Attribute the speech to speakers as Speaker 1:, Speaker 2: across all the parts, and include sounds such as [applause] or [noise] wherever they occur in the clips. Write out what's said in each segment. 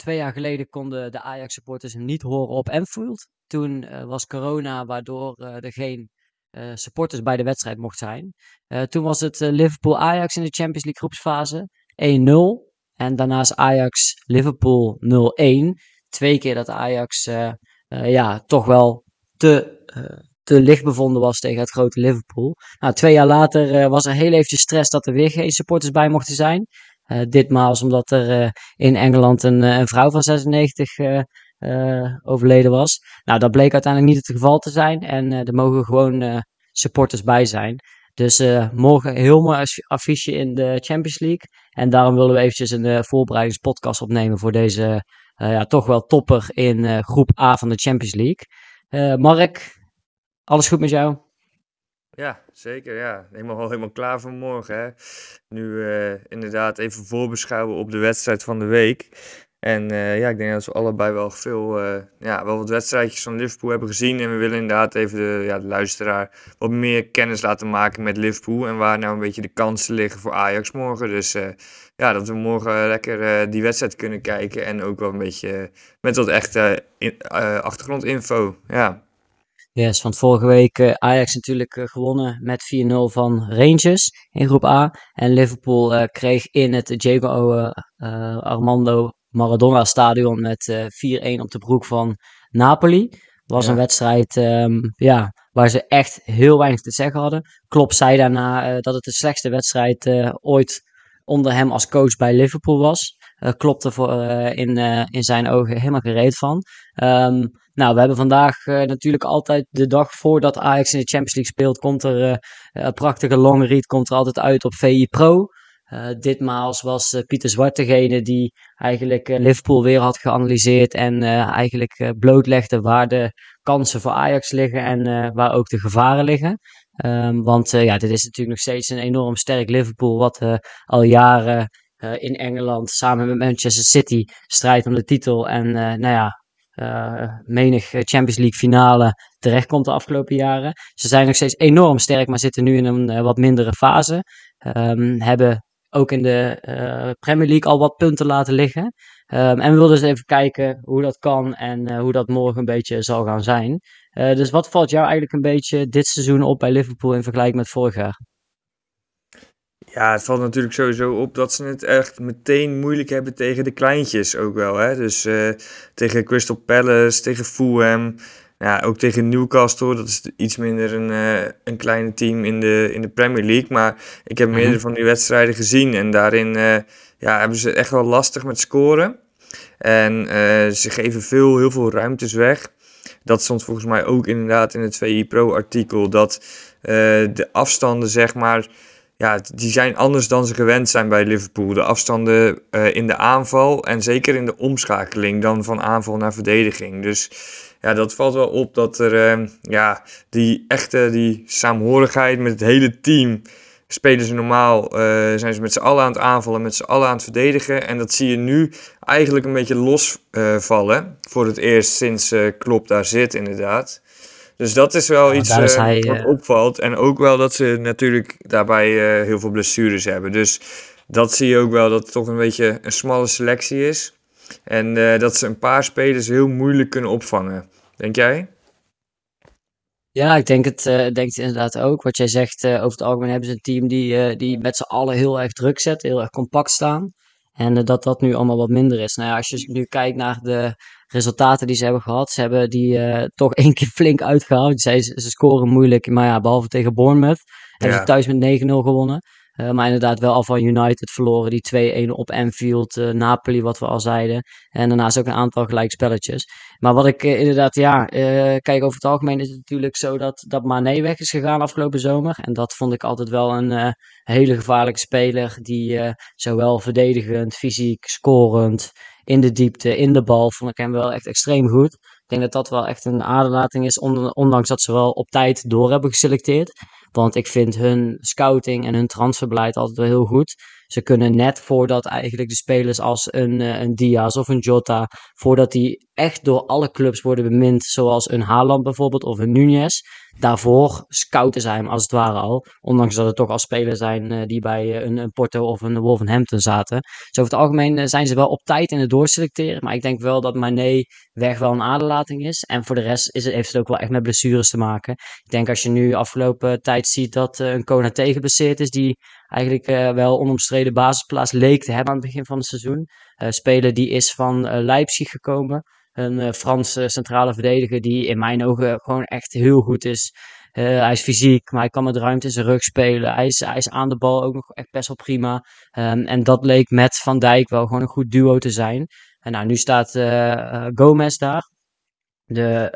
Speaker 1: twee jaar geleden konden de Ajax-supporters hem niet horen op Anfield. Toen uh, was corona, waardoor uh, er geen uh, supporters bij de wedstrijd mocht zijn. toen was het Liverpool-Ajax in de Champions League groepsfase 1-0. En daarnaast Ajax-Liverpool 0-1. Twee keer dat Ajax ja, toch wel te te licht bevonden was tegen het grote Liverpool. Nou, twee jaar later was er heel eventjes stress dat er weer geen supporters bij mochten zijn. Uh, ditmaal omdat er uh, in Engeland een, een, vrouw van 96 uh, overleden was. Nou, dat bleek uiteindelijk niet het geval te zijn. En er mogen gewoon supporters bij zijn. Dus morgen een heel mooi affiche in de Champions League. En daarom willen we eventjes een voorbereidingspodcast opnemen voor deze ja, toch wel topper in groep A van de Champions League. Mark, alles goed met jou?
Speaker 2: Ja, zeker. Ja. Helemaal, helemaal klaar voor morgen. Hè. Nu uh, inderdaad even voorbeschouwen op de wedstrijd van de week. En uh, ja, ik denk dat we allebei wel veel, uh, ja, wel wat wedstrijdjes van Liverpool hebben gezien. En we willen inderdaad even de, ja, luisteraar wat meer kennis laten maken met Liverpool. En waar nou een beetje de kansen liggen voor Ajax morgen. Dus ja, dat we morgen lekker die wedstrijd kunnen kijken. En ook wel een beetje met wat echte in, achtergrondinfo. Ja.
Speaker 1: Yes, want vorige week uh, Ajax natuurlijk uh, gewonnen met 4-0 van Rangers in groep A. En Liverpool uh, kreeg in het Diego Armando Maradona stadion met 4-1 op de broek van Napoli. Was ja. een wedstrijd um, ja, waar ze echt heel weinig te zeggen hadden. Klopp zei daarna dat het de slechtste wedstrijd ooit onder hem als coach bij Liverpool was. klopte voor, in, in zijn ogen helemaal gereed van. Um, nou, we hebben vandaag uh, natuurlijk altijd de dag voordat Ajax in de Champions League speelt, komt er uh, een prachtige long read komt er altijd uit op VI Pro. Uh, ditmaal was Pieter Zwart degene die eigenlijk Liverpool weer had geanalyseerd en eigenlijk blootlegde waar de kansen voor Ajax liggen en waar ook de gevaren liggen. Um, want ja, dit is natuurlijk nog steeds een enorm sterk Liverpool wat al jaren in Engeland samen met Manchester City strijdt om de titel. En nou ja, menig Champions League finale terechtkomt de afgelopen jaren. Ze zijn nog steeds enorm sterk, maar zitten nu in een wat mindere fase. Um, hebben ook in de Premier League al wat punten laten liggen. Um, en we wilden dus even kijken hoe dat kan en hoe dat morgen een beetje zal gaan zijn. Dus wat valt jou eigenlijk een beetje dit seizoen op bij Liverpool in vergelijking met vorig jaar?
Speaker 2: Ja, het valt natuurlijk sowieso op dat ze het echt meteen moeilijk hebben tegen de kleintjes ook wel. Hè? Dus uh, tegen Crystal Palace, tegen Fulham, ja, ook tegen Newcastle. Dat is iets minder een, uh, een kleine team in de, in de Premier League. Maar ik heb meerdere mhm. van die wedstrijden gezien en daarin uh, ja, hebben ze echt wel lastig met scoren. En ze geven veel, heel veel ruimtes weg. Dat stond volgens mij ook inderdaad in het VI Pro artikel. Dat de afstanden, zeg maar ja, die zijn anders dan ze gewend zijn bij Liverpool. De afstanden uh, in de aanval en zeker in de omschakeling dan van aanval naar verdediging. Dus ja, dat valt wel op dat er uh, ja, die echte die saamhorigheid met het hele team spelen ze normaal. Uh, zijn ze met z'n allen aan het aanvallen, met z'n allen aan het verdedigen. En dat zie je nu eigenlijk een beetje losvallen. voor het eerst sinds Klopp daar zit, inderdaad. Dus dat is wel iets uh, hij, wat eh, opvalt. En ook wel dat ze natuurlijk daarbij uh, heel veel blessures hebben. Dus dat zie je ook wel dat het toch een beetje een smalle selectie is. En uh, dat ze een paar spelers heel moeilijk kunnen opvangen. Denk jij?
Speaker 1: Ja, ik denk het, denk het inderdaad ook. Wat jij zegt, over het algemeen hebben ze een team die, die met z'n allen heel erg druk zet, heel erg compact staan. En dat dat nu allemaal wat minder is. Nou ja, als je nu kijkt naar de resultaten die ze hebben gehad. Ze hebben die uh, toch [laughs] één keer flink uitgehaald. Ze, ze scoren moeilijk, maar ja, behalve tegen Bournemouth. Hebben ze thuis met 9-0 gewonnen. Uh, maar inderdaad wel al van United verloren. Die 2-1 op Anfield. Uh, Napoli, wat we al zeiden. En daarnaast ook een aantal gelijkspelletjes. Maar wat ik inderdaad, ja, kijk over het algemeen is het natuurlijk zo dat, dat Mane weg is gegaan afgelopen zomer. En dat vond ik altijd wel een hele gevaarlijke speler. Die zowel verdedigend, fysiek, scorend in de diepte, in de bal, vond ik hem wel echt extreem goed. Ik denk dat dat wel echt een aderlating is, ondanks dat ze wel op tijd door hebben geselecteerd. Want ik vind hun scouting en hun transferbeleid altijd wel heel goed. Ze kunnen net voordat eigenlijk de spelers als een, uh, een Diaz of een Jota, voordat die echt door alle clubs worden bemind, zoals een Haaland bijvoorbeeld of een Nunez, daarvoor scouten zij hem als het ware al. Ondanks dat het toch al spelers zijn uh, die bij uh, een, een, Porto of een Wolverhampton zaten. Dus over het algemeen zijn ze wel op tijd in het doorselecteren. Maar ik denk wel dat Mané weg wel een aderlating is. En voor de rest is het, heeft het ook wel echt met blessures te maken. Ik denk als je nu afgelopen tijd ziet dat een Kona tegenblesseerd is. Die eigenlijk wel onomstreden basisplaats leek te hebben aan het begin van het seizoen. speler die is van Leipzig gekomen een Franse centrale verdediger die in mijn ogen gewoon echt heel goed is. Hij is fysiek, maar hij kan met ruimte in zijn rug spelen. Hij is, hij is aan de bal ook nog echt best wel prima. Um, en dat leek met Van Dijk wel gewoon een goed duo te zijn. En nou, nu staat Gomez daar, de,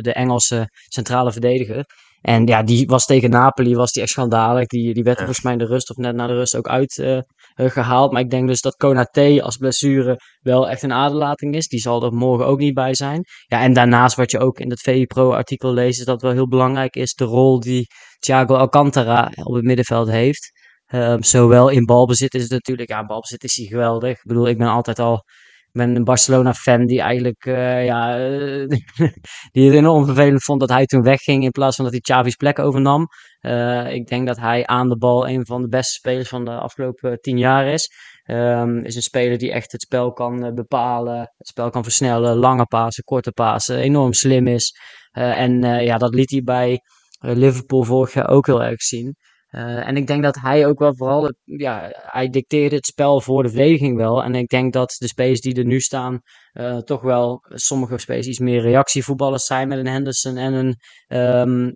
Speaker 1: de Engelse centrale verdediger. En ja, die was tegen Napoli was die echt schandalig. Die, die werd er volgens mij in de rust of net na de rust ook uitgehaald. Uh, maar ik denk dus dat Konaté als blessure wel echt een aderlating is. Die zal er morgen ook niet bij zijn. Ja, en daarnaast wat je ook in het VI-Pro-artikel leest, is dat wel heel belangrijk is. De rol die Thiago Alcantara op het middenveld heeft. Um, zowel in balbezit is het natuurlijk, ja, balbezit is hij geweldig. Ik bedoel, ik ben altijd al ben een Barcelona-fan die eigenlijk, uh, ja, uh, [laughs] die het enorm vervelend vond dat hij toen wegging in plaats van dat hij Xavi's plek overnam. Uh, ik denk dat hij aan de bal een van de beste spelers van de afgelopen tien jaar is. Um, is een speler die echt het spel kan bepalen, het spel kan versnellen, lange pasen, korte pasen, enorm slim is. en ja, dat liet hij bij Liverpool vorig jaar ook heel erg zien. Uh, en ik denk dat hij ook wel vooral, ja, hij dicteerde het spel voor de verdediging wel. En ik denk dat de spelers die er nu staan, uh, toch wel sommige spelers iets meer reactievoetballers zijn met een Henderson en een, um,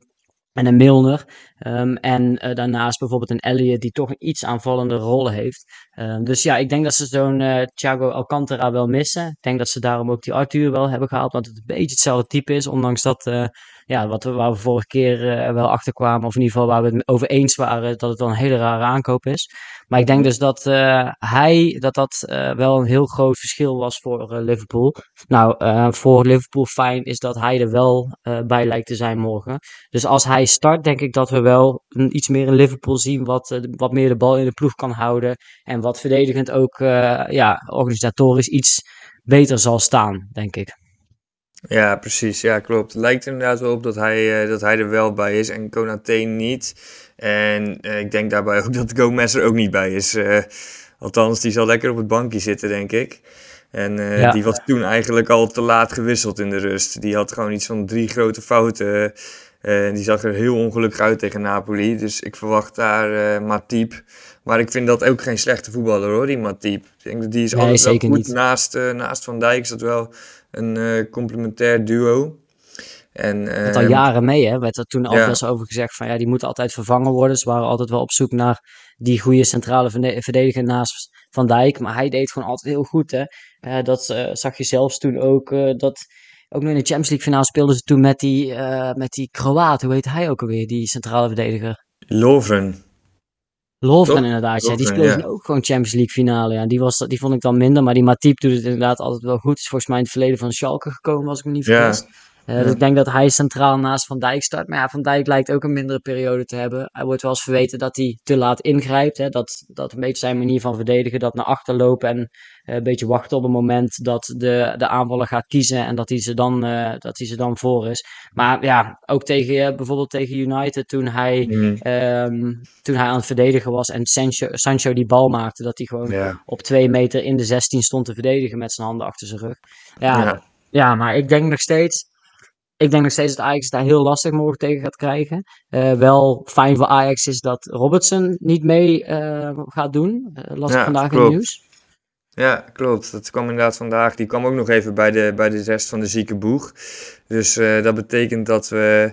Speaker 1: en een Milner. Um, en uh, daarnaast bijvoorbeeld een Elliot die toch een iets aanvallende rol heeft. Uh, dus ja, ik denk dat ze zo'n Thiago Alcantara wel missen. Ik denk dat ze daarom ook die Arthur wel hebben gehaald, want het een beetje hetzelfde type is. Ondanks dat ja, wat we, waar we vorige keer uh, wel achter kwamen, of in ieder geval waar we het over eens waren, dat het wel een hele rare aankoop is. Maar ik denk dus dat uh, hij, dat dat uh, wel een heel groot verschil was voor Liverpool. Nou, voor Liverpool fijn is dat hij er wel bij lijkt te zijn morgen. Dus als hij start, denk ik dat we wel een, iets meer in Liverpool zien, wat, wat meer de bal in de ploeg kan houden. En wat verdedigend ook, ja, organisatorisch iets beter zal staan, denk ik.
Speaker 2: Ja, precies. Ja, klopt. Het lijkt er inderdaad wel op dat hij, uh, dat hij er wel bij is en Konaté niet. En uh, ik denk daarbij [laughs] ook dat Gomez er ook niet bij is. Uh, althans, die zal lekker op het bankje zitten, denk ik. En ja. die was toen eigenlijk al te laat gewisseld in de rust. Die had gewoon iets van drie grote fouten. die zag er heel ongelukkig uit tegen Napoli. Dus ik verwacht daar Matip. Maar ik vind dat ook geen slechte voetballer hoor, die Matip. Ik denk dat die is nee, altijd wel goed. Niet. Naast, naast Van Dijk is dat wel een uh, complementair duo. En,
Speaker 1: uh, al jaren mee, hè? werd er toen al best over gezegd van ja, die moeten altijd vervangen worden. Ze waren altijd wel op zoek naar die goede centrale verdediger naast Van Dijk. Maar hij deed gewoon altijd heel goed. Hè? Uh, dat zag je zelfs toen ook. dat, ook nog in de Champions League finale speelden ze toen met die, met die Kroaat. Hoe heet hij ook alweer, die centrale verdediger?
Speaker 2: Lovren.
Speaker 1: Lovren inderdaad, ja. Die speelde ja. ook gewoon Champions League finale. Ja. Die, was, die vond ik dan minder, maar die Matip doet het inderdaad altijd wel goed. Is volgens mij in het verleden van Schalke gekomen, als ik me niet vergis. Ja. Uh, dus ik denk dat hij centraal naast Van Dijk start. Maar ja, Van Dijk lijkt ook een mindere periode te hebben. Hij wordt wel eens verweten dat hij te laat ingrijpt. Hè. Dat, dat een beetje zijn manier van verdedigen. Dat naar achter lopen en uh, een beetje wachten op het moment dat de, de aanvaller gaat kiezen. En dat hij, ze dan, uh, dat hij ze dan voor is. Maar ja, ook tegen, bijvoorbeeld tegen United toen hij, mm. um, toen hij aan het verdedigen was. En Sancho, Sancho die bal maakte. Dat hij gewoon op twee meter in de 16 stond te verdedigen met zijn handen achter zijn rug. Ja, ja maar ik denk nog steeds ik denk nog steeds dat Ajax daar heel lastig morgen tegen gaat krijgen. Uh, wel fijn voor Ajax is dat Robertson niet mee uh, gaat doen. Uh, las ik ja, vandaag klopt. in nieuws.
Speaker 2: Ja, klopt. Dat kwam inderdaad vandaag. Die kwam ook nog even bij de, bij de rest van de zieke boeg. Dus dat betekent dat we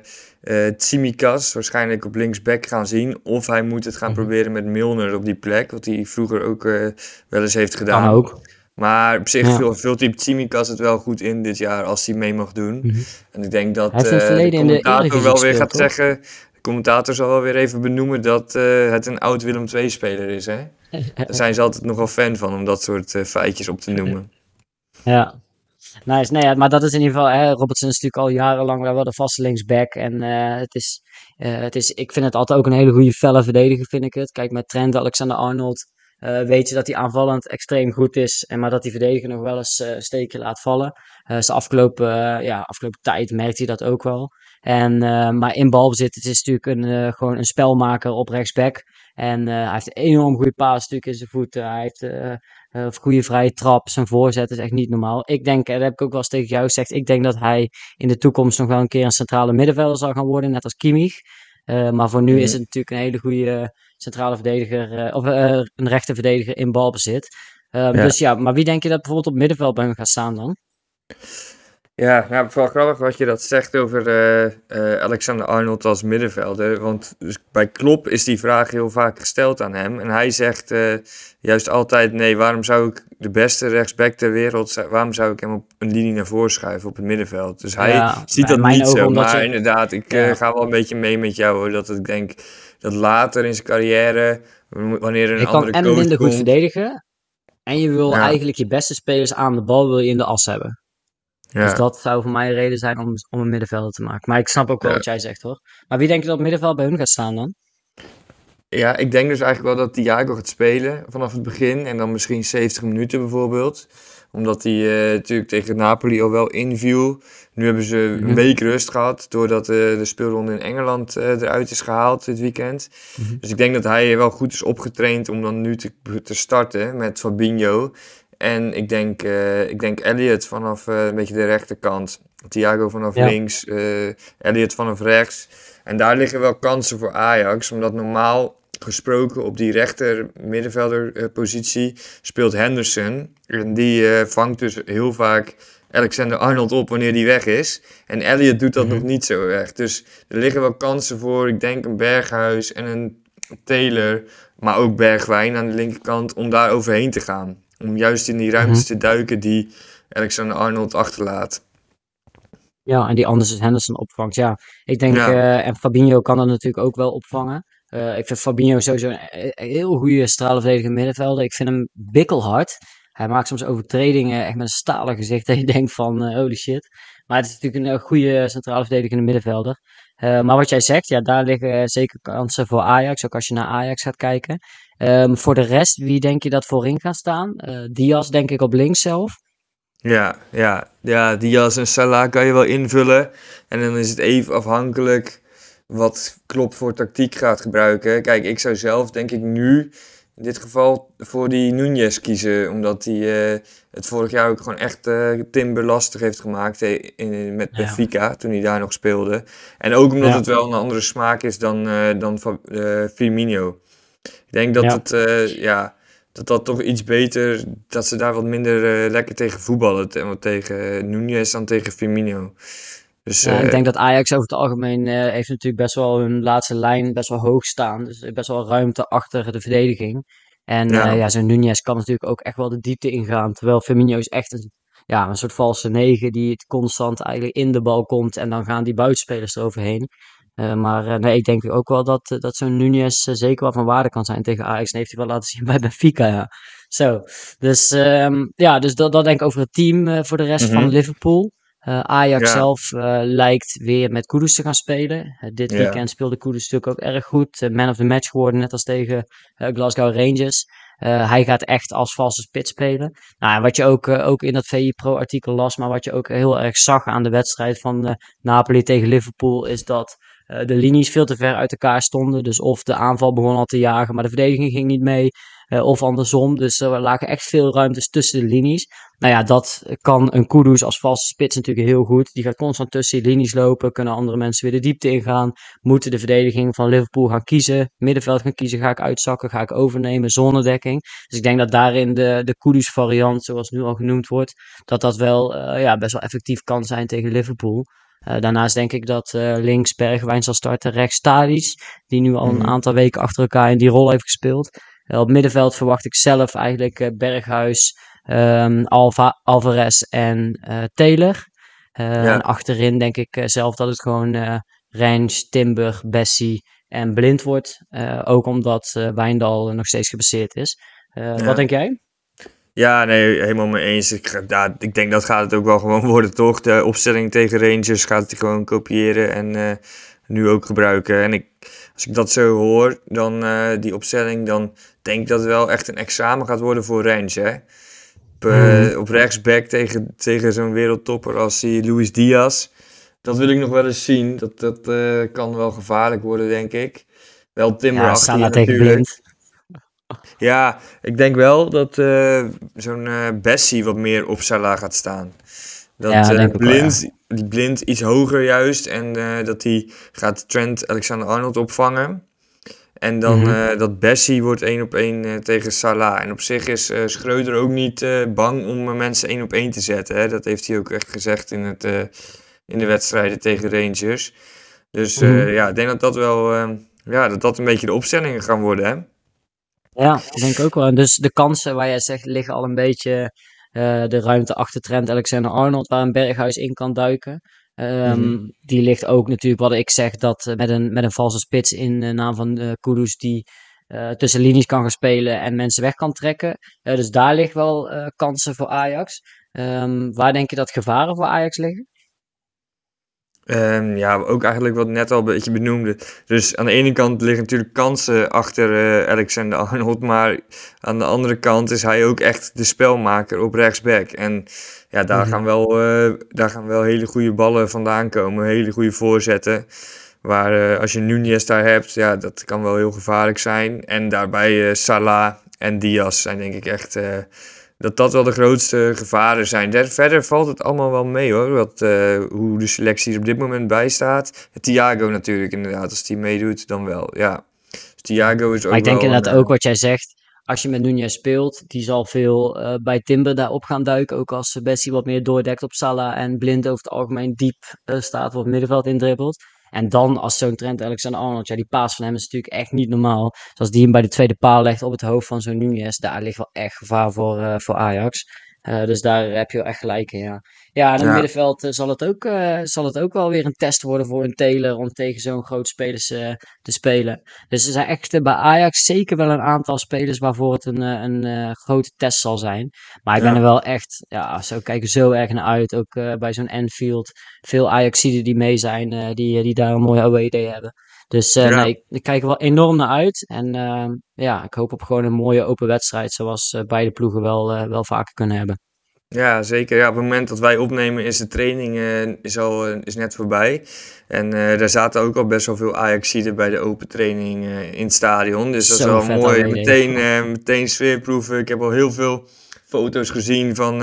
Speaker 2: Tsimikas waarschijnlijk op linksback gaan zien. Of hij moet het gaan mm -hmm. proberen met Milner op die plek. Wat hij vroeger ook wel eens heeft gedaan.
Speaker 1: Kan ook.
Speaker 2: Maar op zich ja. vult die Tsimikas het wel goed in dit jaar als hij mee mag doen. Mm -hmm. En ik denk dat uh, de commentator wel weer gaat toch? zeggen... De commentator zal wel weer even benoemen dat uh, het een oud Willem II-speler is. Hè? [laughs] Daar zijn ze altijd nogal fan van om dat soort uh, feitjes op te noemen.
Speaker 1: Ja, nice. Nee, maar dat is in ieder geval... Hè, Robertson is natuurlijk al jarenlang wel de vaste linksback. En het is, het is... Ik vind het altijd ook een hele goede felle verdediger, vind ik het. Kijk, met Trent, Alexander-Arnold... weet je dat hij aanvallend extreem goed is, en maar dat hij verdediger nog wel eens een steekje laat vallen. zijn afgelopen, ja, afgelopen tijd merkt hij dat ook wel. En, maar in balbezit, het is natuurlijk een, gewoon een spelmaker op rechtsback. En hij heeft een enorm goede paas in zijn voeten. Hij heeft uh, goede vrije trap, zijn voorzet is echt niet normaal. Ik denk, en dat heb ik ook wel eens tegen jou gezegd, ik denk dat hij in de toekomst nog wel een keer een centrale middenvelder zal gaan worden, net als Kimmich. Uh, maar voor nu is het natuurlijk een hele goede centrale verdediger, uh, of een rechte verdediger in balbezit. Ehm, ja. Dus ja, maar wie denk je dat bijvoorbeeld op middenveld bij hem gaat staan dan?
Speaker 2: Ja, nou, vooral grappig wat je dat zegt over uh, uh, Alexander Arnold als middenvelder. Want dus bij Klop is die vraag heel vaak gesteld aan hem. En hij zegt uh, juist altijd: nee, waarom zou ik de beste rechtsback ter wereld, waarom zou ik hem op een linie naar voren schuiven op het middenveld? Dus hij ja, ziet dat niet zo. Maar je... inderdaad, ik ja. ga wel een beetje mee met jou hoor. Dat ik denk dat later in zijn carrière, wanneer een
Speaker 1: je
Speaker 2: andere
Speaker 1: kan en minder goed verdedigen. En je wil eigenlijk je beste spelers aan de bal wil je in de as hebben. Ja. Dus dat zou voor mij een reden zijn om, om een middenvelder te maken. Maar ik snap ook wel wat jij zegt hoor. Maar wie denk je dat het middenveld bij hun gaat staan dan?
Speaker 2: Ja, ik denk dus eigenlijk wel dat Thiago gaat spelen vanaf het begin. En dan misschien 70 minuten bijvoorbeeld. Omdat hij uh, natuurlijk tegen Napoli al wel inviel. Nu hebben ze een mhm. week rust gehad. Doordat uh, de speelronde in Engeland uh, eruit is gehaald dit weekend. Mhm. Dus ik denk dat hij wel goed is opgetraind om dan nu te, te starten met Fabinho. En ik denk, uh, ik denk Elliot vanaf uh, een beetje de rechterkant. Thiago vanaf links. Uh, Elliot vanaf rechts. En daar liggen wel kansen voor Ajax. Omdat normaal gesproken op die rechter middenvelderpositie speelt Henderson. En die vangt dus heel vaak Alexander Arnold op wanneer die weg is. En Elliot doet dat mhm. nog niet zo erg. Dus er liggen wel kansen voor, ik denk een Berghuis en een Taylor. Maar ook Bergwijn aan de linkerkant om daar overheen te gaan. Om juist in die ruimtes mhm. te duiken die Alexander Arnold achterlaat.
Speaker 1: Ja, en die anders Henderson opvangt. Ja, ik denk, uh, en Fabinho kan dat natuurlijk ook wel opvangen. Uh, ik vind Fabinho sowieso een, heel goede stralenverdedigende middenvelder. Ik vind hem bikkelhard. Hij maakt soms overtredingen echt met een stalen gezicht dat je [laughs] denkt van uh, holy shit. Maar het is natuurlijk een goede centrale verdedigende middenvelder. Maar wat jij zegt, ja, daar liggen zeker kansen voor Ajax, ook als je naar Ajax gaat kijken. Um, voor de rest, wie denk je dat voorin gaat staan? Uh, Diaz denk ik op links zelf.
Speaker 2: Ja, ja, ja, Diaz en Salah kan je wel invullen. En dan is het even afhankelijk wat Klopp voor tactiek gaat gebruiken. Kijk, ik zou zelf denk ik nu in dit geval voor die Nunez kiezen. Omdat hij uh, het vorig jaar ook gewoon echt uh, Timber lastig heeft gemaakt in, met Benfica, toen hij daar nog speelde. En ook omdat het wel een andere smaak is dan, uh, dan Firmino. Ik denk dat het, ja, dat dat toch iets beter, dat ze daar wat minder lekker tegen voetballen. Tegen Nunez dan tegen Firmino.
Speaker 1: Dus, ja, ik denk dat Ajax over het algemeen heeft natuurlijk best wel hun laatste lijn best wel hoog staan. Dus best wel ruimte achter de verdediging. En ja, ja zo'n Nunez kan natuurlijk ook echt wel de diepte ingaan. Terwijl Firmino is echt een, ja, een soort valse negen die het constant eigenlijk in de bal komt. En dan gaan die buitenspelers eroverheen. Uh, maar nee, ik denk ook wel dat, dat zo'n Nunez zeker wel van waarde kan zijn tegen Ajax. En heeft hij wel laten zien [laughs] bij Benfica, ja. Zo, dus um, ja, dus dat, dat denk ik over het team voor de rest mm -hmm. van mhm. Liverpool. Ajax zelf lijkt weer met Kudus te gaan spelen. Dit weekend speelde Kudus natuurlijk ook erg goed. man of the match geworden, net als tegen Glasgow Rangers. hij gaat echt als valse spits spelen. Nou, wat je ook, ook in dat VI Pro artikel las, maar wat je ook heel erg zag aan de wedstrijd van Napoli tegen Liverpool, is dat de linies veel te ver uit elkaar stonden. Dus of de aanval begon al te jagen, maar de verdediging ging niet mee. Uh, of andersom. Dus er lagen echt veel ruimtes tussen de linies. Nou ja, dat kan een Kudus als valse spits natuurlijk heel goed. Die gaat constant tussen die linies lopen. Kunnen andere mensen weer de diepte ingaan. Moeten de verdediging van Liverpool gaan kiezen. Middenveld gaan kiezen. Ga ik uitzakken? Ga ik overnemen? Zonnedekking. Dus ik denk dat daarin de, de Kudus variant, zoals nu al genoemd wordt, dat dat wel uh, ja, best wel effectief kan zijn tegen Liverpool. Uh, daarnaast denk ik dat uh, links Bergwijn zal starten, rechts Tadic, die nu al een mhm. aantal weken achter elkaar in die rol heeft gespeeld. Uh, op middenveld verwacht ik zelf eigenlijk Berghuis, um, Alva, Alvarez en Taylor. Ja. Achterin denk ik zelf dat het gewoon Range, Timber, Bessie en Blind wordt. ook omdat Wijndal nog steeds gebaseerd is. Ja. Wat denk jij?
Speaker 2: Ja, nee, helemaal mee eens. Ik, ja, ik denk dat gaat het ook wel gewoon [laughs] worden, toch? De opstelling tegen Rangers gaat hij gewoon kopiëren en uh, nu ook gebruiken. En ik, als ik dat zo hoor, dan uh, die opstelling, dan denk ik dat het wel echt een examen gaat worden voor Range. Hè? Op, uh, op rechtsback tegen, tegen zo'n wereldtopper als die Luis Diaz. Dat wil ik nog wel eens zien. Dat, dat kan wel gevaarlijk worden, denk ik. Wel Timber ja,
Speaker 1: achter tegen blind.
Speaker 2: Ja, ik denk wel dat zo'n Bessie wat meer op Salah gaat staan. Dat ja, blind, wel, ja. die blind iets hoger juist. En dat hij gaat Trent Alexander-Arnold opvangen. En dan mm -hmm. uh, dat Bessie wordt één op één uh, tegen Salah. En op zich is uh, Schreuder ook niet bang om mensen één op één te zetten. Hè? Dat heeft hij ook echt gezegd in, het, in de wedstrijden tegen Rangers. Dus mm -hmm. ja, ik denk dat dat wel ja, dat dat een beetje de opstellingen gaan worden. Hè?
Speaker 1: Ja, ik denk ook wel. En dus de kansen waar jij zegt liggen al een beetje de ruimte achter Trent Alexander-Arnold, waar een Berghuis in kan duiken. Um, Die ligt ook natuurlijk, wat ik zeg, dat uh, met, een, met een valse spits in de naam van uh, Kudus die uh, tussen linies kan gaan spelen en mensen weg kan trekken. dus daar ligt wel kansen voor Ajax. Um, waar denk je dat gevaren voor Ajax liggen?
Speaker 2: Um, ja, ook eigenlijk wat net al een beetje benoemde. Dus aan de ene kant liggen natuurlijk kansen achter uh, Alexander Arnold, maar aan de andere kant is hij ook echt de spelmaker op rechtsback. En ja, daar, mhm. gaan wel, uh, daar gaan wel hele goede ballen vandaan komen, hele goede voorzetten. Waar uh, als je Nunez daar hebt, ja, dat kan wel heel gevaarlijk zijn. En daarbij Salah en Diaz zijn denk ik echt dat dat wel de grootste gevaren zijn. Verder valt het allemaal wel mee hoor, wat, uh, hoe de selectie er op dit moment bij staat. Thiago natuurlijk inderdaad, als die meedoet dan wel, ja. Dus Thiago is ook
Speaker 1: Maar ik denk inderdaad uh, ook wat jij zegt, als je met Nunez speelt, die zal veel uh, bij Timber daarop gaan duiken. Ook als Bessie wat meer doordekt op Salah en Blind over het algemeen diep staat, wat middenveld indribbelt. En dan als zo'n Trent Alexander-Arnold, ja, die paas van hem is natuurlijk echt niet normaal. Dus als die hem bij de tweede paal legt op het hoofd van zo'n Nunez, daar ligt wel echt gevaar voor, uh, voor Ajax. Uh, dus daar heb je wel echt gelijk in, ja. Ja, en in het middenveld uh, zal, het ook, uh, zal het ook wel weer een test worden voor een Taylor om tegen zo'n groot spelers te spelen. Dus er zijn echt bij Ajax zeker wel een aantal spelers waarvoor het een, een grote test zal zijn. Maar ik ja. ben er wel echt, ja, zo kijken zo erg naar uit. Ook bij zo'n Enfield. Veel Ajaxiden die mee zijn, die, die daar een mooie away day hebben. Dus uh, ja. nee, ik, kijk er wel enorm naar uit. En uh, ja, ik hoop op gewoon een mooie open wedstrijd. Zoals uh, beide ploegen wel, wel vaker kunnen hebben.
Speaker 2: Ja, zeker. Ja, op het moment dat wij opnemen is de training is al, is net voorbij. En daar zaten ook al best wel veel Ajaxiden bij de open training in het stadion. Dus dat Zo is wel mooi. Meteen, meteen sfeerproeven. Ik heb al heel veel foto's gezien van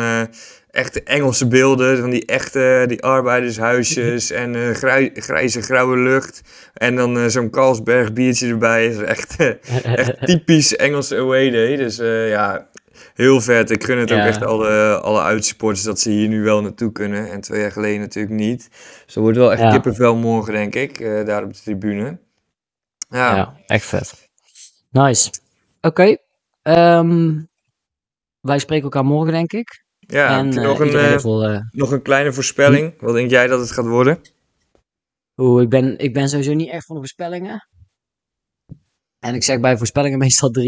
Speaker 2: echte Engelse beelden van die echte die arbeidershuisjes [laughs] en uh, grij, grijze grauwe lucht. En dan uh, zo'n Carlsberg biertje erbij. is echt, echt [laughs] typisch Engelse away day. Dus uh, ja, heel vet. Ik gun het ja. ook echt alle, alle uitsupporters dat ze hier nu wel naartoe kunnen. En twee jaar geleden natuurlijk niet. Dus er wordt wel echt ja. kippenvel morgen, denk ik, daar op de tribune.
Speaker 1: Ja, ja echt vet. Nice. Oké. Okay. Um, wij spreken elkaar morgen, denk ik.
Speaker 2: Ja, en, nog, uh, een, vol, uh, nog een kleine voorspelling. Hm? Wat denk jij dat het gaat worden?
Speaker 1: Oeh, ik ben, ik ben sowieso niet echt van de voorspellingen. En ik zeg bij voorspellingen [laughs] meestal 3-1.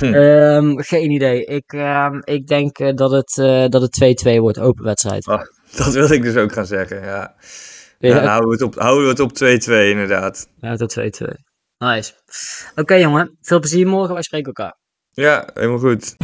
Speaker 1: um, [laughs] geen idee. Ik, um, ik denk uh, dat het, dat het 2-2 wordt, open wedstrijd.
Speaker 2: Oh, [laughs] dat wilde ik dus ook gaan zeggen, ja. ja. Dan houden we het op, houden we het op 2-2 inderdaad.
Speaker 1: Ja, tot 2-2. Nice. Oké okay, jongen, veel plezier morgen. Wij spreken elkaar.
Speaker 2: Ja, helemaal goed.